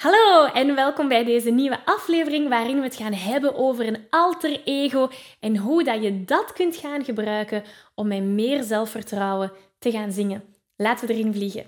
Hallo en welkom bij deze nieuwe aflevering waarin we het gaan hebben over een alter ego en hoe dat je dat kunt gaan gebruiken om met meer zelfvertrouwen te gaan zingen. Laten we erin vliegen.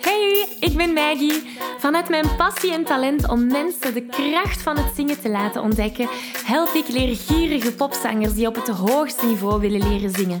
Hey, ik ben Maggie. Vanuit mijn passie en talent om mensen de kracht van het zingen te laten ontdekken, help ik leergierige popzangers die op het hoogste niveau willen leren zingen.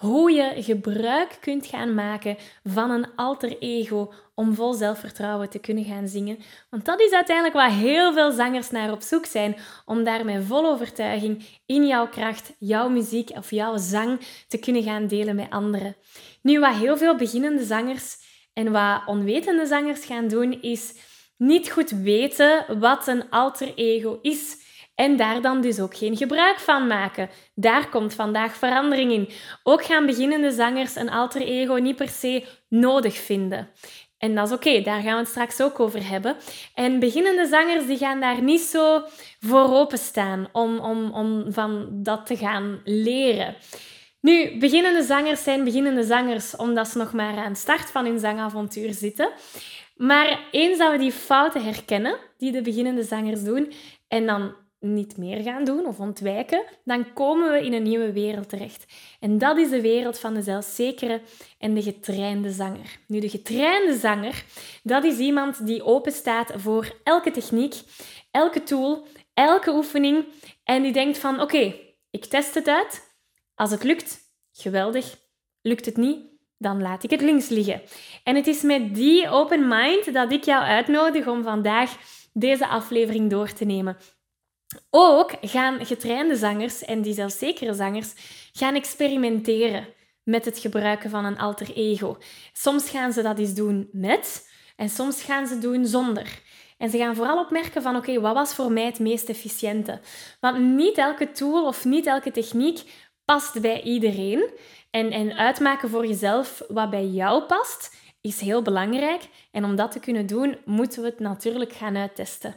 hoe je gebruik kunt gaan maken van een alter ego om vol zelfvertrouwen te kunnen gaan zingen. Want dat is uiteindelijk waar heel veel zangers naar op zoek zijn, om daarmee vol overtuiging in jouw kracht, jouw muziek of jouw zang te kunnen gaan delen met anderen. Nu, wat heel veel beginnende zangers en wat onwetende zangers gaan doen, is niet goed weten wat een alter ego is. En daar dan dus ook geen gebruik van maken. Daar komt vandaag verandering in. Ook gaan beginnende zangers een alter ego niet per se nodig vinden. En dat is oké, daar gaan we het straks ook over hebben. En beginnende zangers die gaan daar niet zo voor openstaan om, om, om van dat te gaan leren. Nu, beginnende zangers zijn beginnende zangers omdat ze nog maar aan de start van hun zangavontuur zitten. Maar eens dat we die fouten herkennen die de beginnende zangers doen en dan niet meer gaan doen of ontwijken, dan komen we in een nieuwe wereld terecht. En dat is de wereld van de zelfzekere en de getrainde zanger. Nu, de getrainde zanger, dat is iemand die open staat voor elke techniek, elke tool, elke oefening en die denkt van oké, ik test het uit. Als het lukt, geweldig. Lukt het niet, dan laat ik het links liggen. En het is met die open mind dat ik jou uitnodig om vandaag deze aflevering door te nemen. Ook gaan getrainde zangers en die zelfzekere zangers gaan experimenteren met het gebruiken van een alter ego. Soms gaan ze dat eens doen met en soms gaan ze doen zonder. En ze gaan vooral opmerken van oké, wat was voor mij het meest efficiënte? Want niet elke tool of niet elke techniek past bij iedereen. En, en uitmaken voor jezelf wat bij jou past, is heel belangrijk. En om dat te kunnen doen, moeten we het natuurlijk gaan uittesten.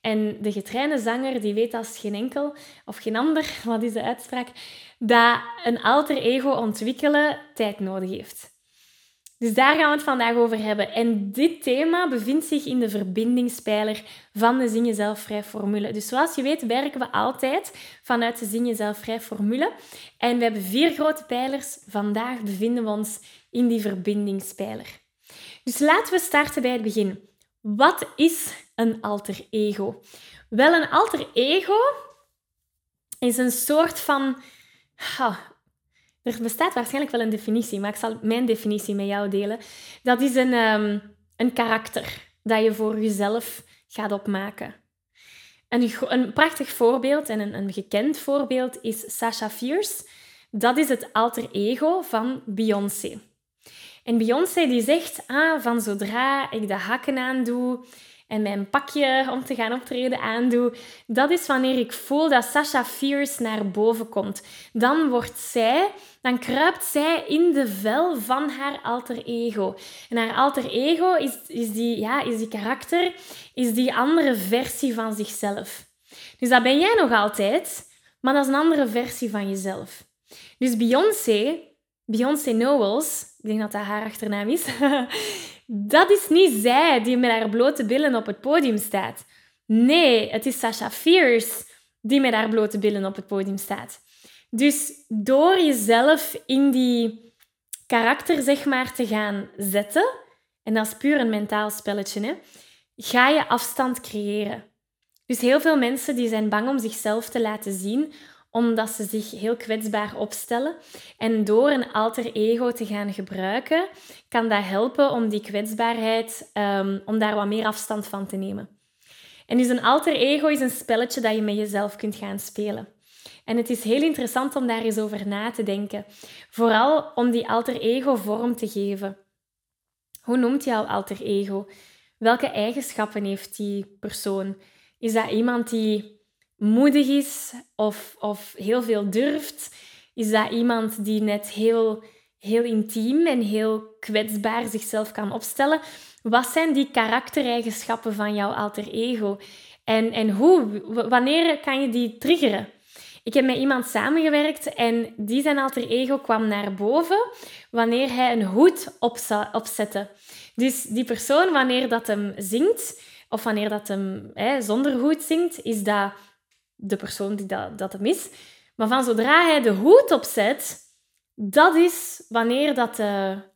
En de getrainde zanger die weet als geen enkel, of geen ander, wat is de uitspraak, dat een alter ego ontwikkelen tijd nodig heeft. Dus daar gaan we het vandaag over hebben. En dit thema bevindt zich in de verbindingspijler van de Zing Jezelf Vrij formule. Dus zoals je weet werken we altijd vanuit de Zing Jezelf Vrij formule. En we hebben vier grote pijlers. Vandaag bevinden we ons in die verbindingspijler. Dus laten we starten bij het begin. Wat is een alter ego? Wel, een alter ego is een soort van. er bestaat waarschijnlijk wel een definitie, maar ik zal mijn definitie met jou delen. Dat is een, um, een karakter dat je voor jezelf gaat opmaken. Een, een prachtig voorbeeld en een, een gekend voorbeeld is Sasha Fierce. Dat is het alter ego van Beyoncé. En Beyoncé die zegt, ah, van zodra ik de hakken aandoe en mijn pakje om te gaan optreden aandoe, dat is wanneer ik voel dat Sasha Fierce naar boven komt. Dan wordt zij, dan kruipt zij in de vel van haar alter ego. En haar alter ego is, is, die, ja, is die karakter, is die andere versie van zichzelf. Dus dat ben jij nog altijd, maar dat is een andere versie van jezelf. Dus Beyoncé, Beyoncé Knowles, ik denk dat dat haar achternaam is. dat is niet zij die met haar blote billen op het podium staat. Nee, het is Sasha Fierce die met haar blote billen op het podium staat. Dus door jezelf in die karakter zeg maar te gaan zetten, en dat is puur een mentaal spelletje, hè, ga je afstand creëren. Dus heel veel mensen die zijn bang om zichzelf te laten zien, omdat ze zich heel kwetsbaar opstellen. En door een alter ego te gaan gebruiken, kan dat helpen om die kwetsbaarheid, um, om daar wat meer afstand van te nemen. En dus een alter ego is een spelletje dat je met jezelf kunt gaan spelen. En het is heel interessant om daar eens over na te denken. Vooral om die alter ego vorm te geven. Hoe noemt jouw alter ego? Welke eigenschappen heeft die persoon? Is dat iemand die moedig is of, of heel veel durft? Is dat iemand die net heel, heel intiem en heel kwetsbaar zichzelf kan opstellen? Wat zijn die karaktereigenschappen van jouw alter ego? En, en hoe, wanneer kan je die triggeren? Ik heb met iemand samengewerkt en die zijn alter ego kwam naar boven wanneer hij een hoed opzette. Dus die persoon, wanneer dat hem zingt, of wanneer dat hem hè, zonder hoed zingt, is dat de persoon die dat, dat hem. Maar van zodra hij de hoed opzet, dat is wanneer dat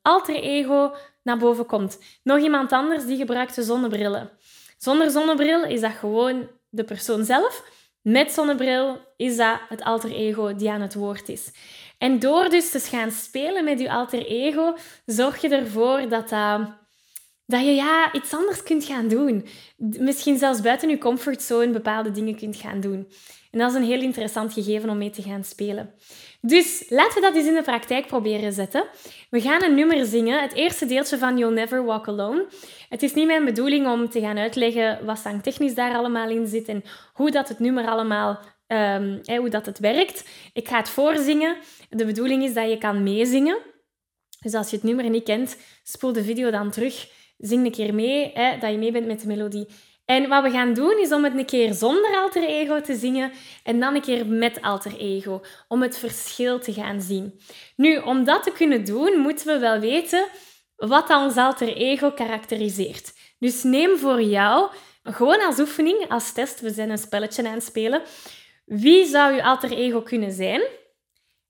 alter ego naar boven komt. Nog iemand anders die gebruikt de zonnebrillen. Zonder zonnebril is dat gewoon de persoon zelf. Met zonnebril is dat het alter ego die aan het woord is. En door dus te gaan spelen met je alter ego, zorg je ervoor dat, dat, dat je ja, iets anders kunt gaan doen. Misschien zelfs buiten je comfortzone bepaalde dingen kunt gaan doen. En dat is een heel interessant gegeven om mee te gaan spelen. Dus laten we dat eens in de praktijk proberen zetten. We gaan een nummer zingen, het eerste deeltje van You'll Never Walk Alone. Het is niet mijn bedoeling om te gaan uitleggen wat zangtechnisch daar allemaal in zit en hoe dat het nummer allemaal um, hoe dat het werkt. Ik ga het voorzingen. De bedoeling is dat je kan meezingen. Dus als je het nummer niet kent, spoel de video dan terug. Zing een keer mee, hè, dat je mee bent met de melodie. En wat we gaan doen is om het een keer zonder alter ego te zingen en dan een keer met alter ego, om het verschil te gaan zien. Nu, om dat te kunnen doen, moeten we wel weten wat ons alter ego karakteriseert. Dus neem voor jou, gewoon als oefening, als test, we zijn een spelletje aan het spelen, wie zou je alter ego kunnen zijn?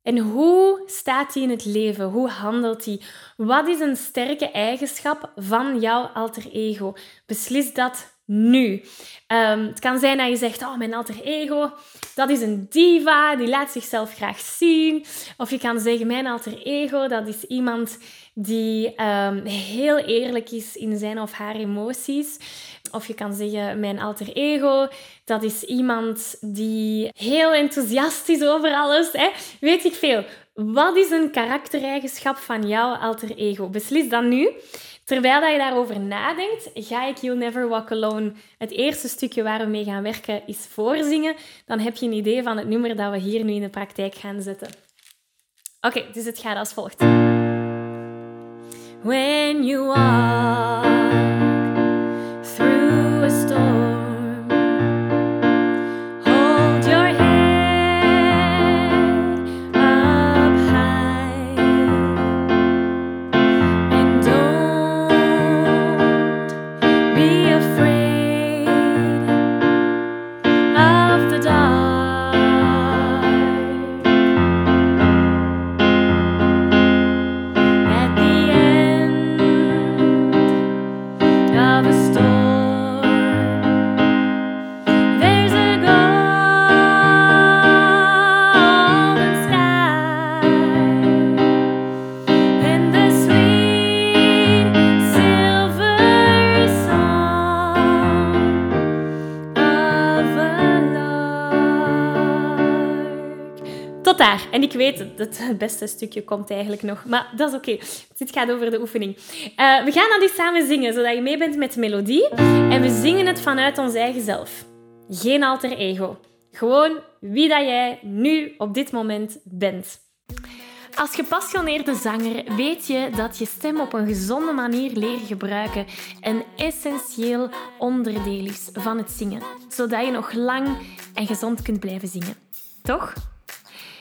En hoe staat hij in het leven? Hoe handelt hij? Wat is een sterke eigenschap van jouw alter ego? Beslis dat nu. Um, het kan zijn dat je zegt, oh, mijn alter ego, dat is een diva, die laat zichzelf graag zien. Of je kan zeggen, mijn alter ego, dat is iemand die um, heel eerlijk is in zijn of haar emoties. Of je kan zeggen, mijn alter ego, dat is iemand die heel enthousiast is over alles. Hè? Weet ik veel. Wat is een karaktereigenschap van jouw alter ego? Beslis dan nu. Terwijl dat je daarover nadenkt, ga ik You'll Never Walk Alone, het eerste stukje waar we mee gaan werken, is voorzingen. Dan heb je een idee van het nummer dat we hier nu in de praktijk gaan zetten. Oké, dus het gaat als volgt. When you are het beste stukje komt eigenlijk nog. Maar dat is oké. Dit gaat over de oefening. Uh, we gaan dat samen zingen, zodat je mee bent met de melodie. En we zingen het vanuit ons eigen zelf. Geen alter ego. Gewoon wie dat jij nu op dit moment bent. Als gepassioneerde zanger weet je dat je stem op een gezonde manier leren gebruiken een essentieel onderdeel is van het zingen, zodat je nog lang en gezond kunt blijven zingen. Toch?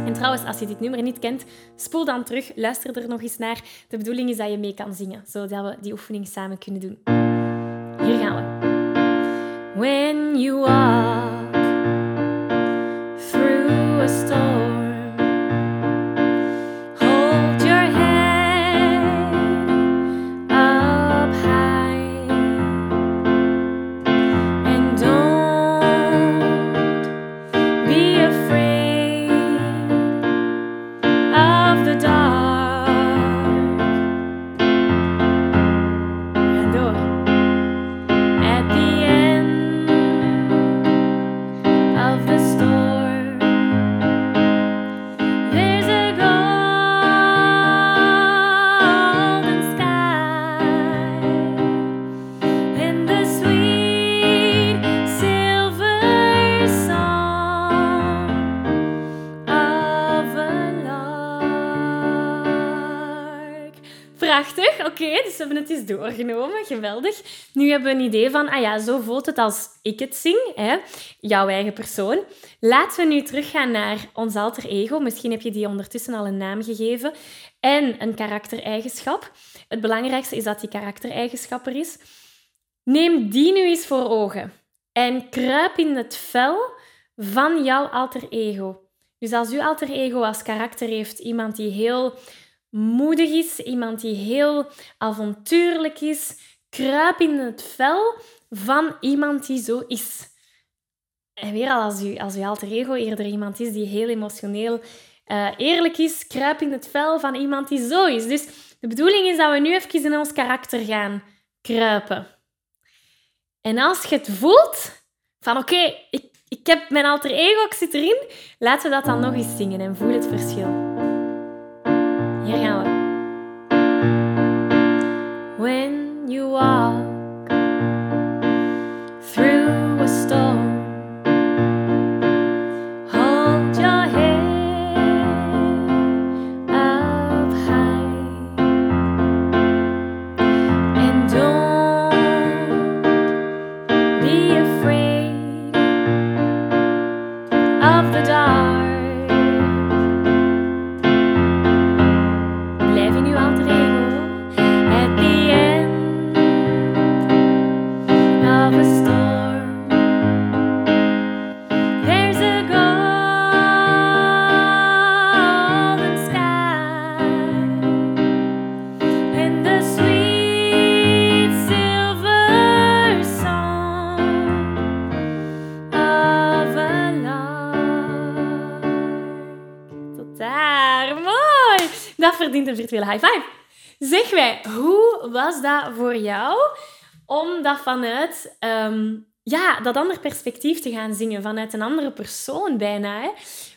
En trouwens, als je dit nummer niet kent, spoel dan terug, luister er nog eens naar. De bedoeling is dat je mee kan zingen, zodat we die oefening samen kunnen doen. Hier gaan we. When you walk Prachtig, oké, dus we hebben het eens doorgenomen. Geweldig. Nu hebben we een idee van, ah ja, zo voelt het als ik het zing, hè? jouw eigen persoon. Laten we nu teruggaan naar ons alter ego. Misschien heb je die ondertussen al een naam gegeven. En een karaktereigenschap. Het belangrijkste is dat die karaktereigenschap er is. Neem die nu eens voor ogen en kruip in het vel van jouw alter ego. Dus als uw alter ego als karakter heeft iemand die heel moedig is, iemand die heel avontuurlijk is, kruip in het vel van iemand die zo is. En weer al, als, u, als uw alter ego eerder iemand is die heel emotioneel eh, eerlijk is, kruip in het vel van iemand die zo is. Dus de bedoeling is dat we nu even in ons karakter gaan kruipen. En als je het voelt, van oké, ik, ik heb mijn alter ego, ik zit erin, laten we dat dan nog eens zingen en voel het verschil. Hier gaan verdient een virtuele high five. Zeg wij, hoe was dat voor jou om dat vanuit ehm, ja, dat ander perspectief te gaan zingen, vanuit een andere persoon bijna? Hè?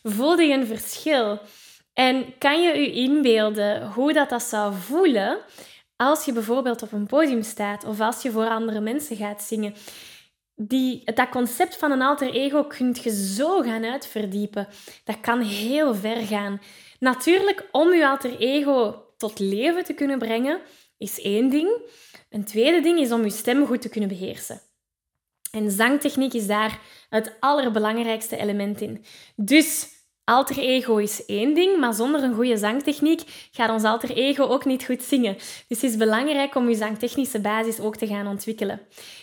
Voelde je een verschil? En kan je je inbeelden hoe dat, dat zou voelen als je bijvoorbeeld op een podium staat of als je voor andere mensen gaat zingen? Die, dat concept van een alter ego kun je zo gaan uitverdiepen. Dat kan heel ver gaan. Natuurlijk, om je alter ego tot leven te kunnen brengen, is één ding. Een tweede ding is om je stem goed te kunnen beheersen. En zangtechniek is daar het allerbelangrijkste element in. Dus alter ego is één ding, maar zonder een goede zangtechniek gaat ons alter ego ook niet goed zingen. Dus het is belangrijk om je zangtechnische basis ook te gaan ontwikkelen.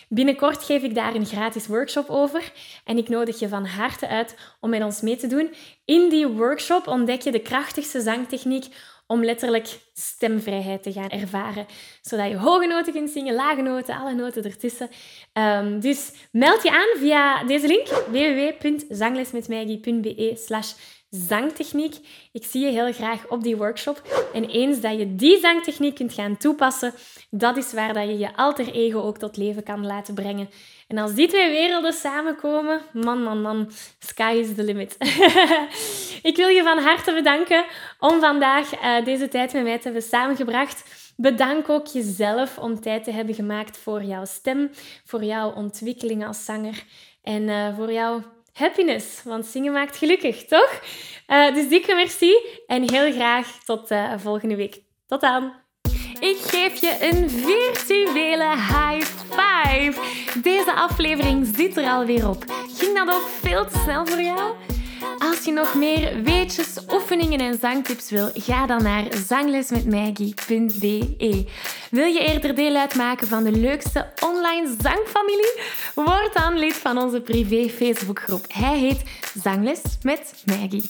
Binnenkort geef ik daar een gratis workshop over en ik nodig je van harte uit om met ons mee te doen. In die workshop ontdek je de krachtigste zangtechniek om letterlijk stemvrijheid te gaan ervaren. Zodat je hoge noten kunt zingen, lage noten, alle noten ertussen. Um, dus meld je aan via deze link www.zanglesmetmaggie.be slash zangtechniek. Ik zie je heel graag op die workshop. En eens dat je die zangtechniek kunt gaan toepassen, dat is waar dat je je alter ego ook tot leven kan laten brengen. En als die twee werelden samenkomen, man, man, man, sky is the limit. ik wil je van harte bedanken om vandaag uh, deze tijd met mij te hebben samengebracht. Bedank ook jezelf om tijd te hebben gemaakt voor jouw stem, voor jouw ontwikkeling als zanger en uh, voor jouw happiness. Want zingen maakt gelukkig, toch? Uh, dus dikke merci en heel graag tot volgende week. Tot dan! Ik geef je een virtuele high five. Deze aflevering zit er alweer op. Ging dat ook veel te snel voor jou? Als je nog meer weetjes, oefeningen en zangtips wil, ga dan naar zanglesmetmaggie.be. Wil je eerder deel uitmaken van de leukste online zangfamilie? Word dan lid van onze privé Facebookgroep. Hij heet Zangles met Maggie.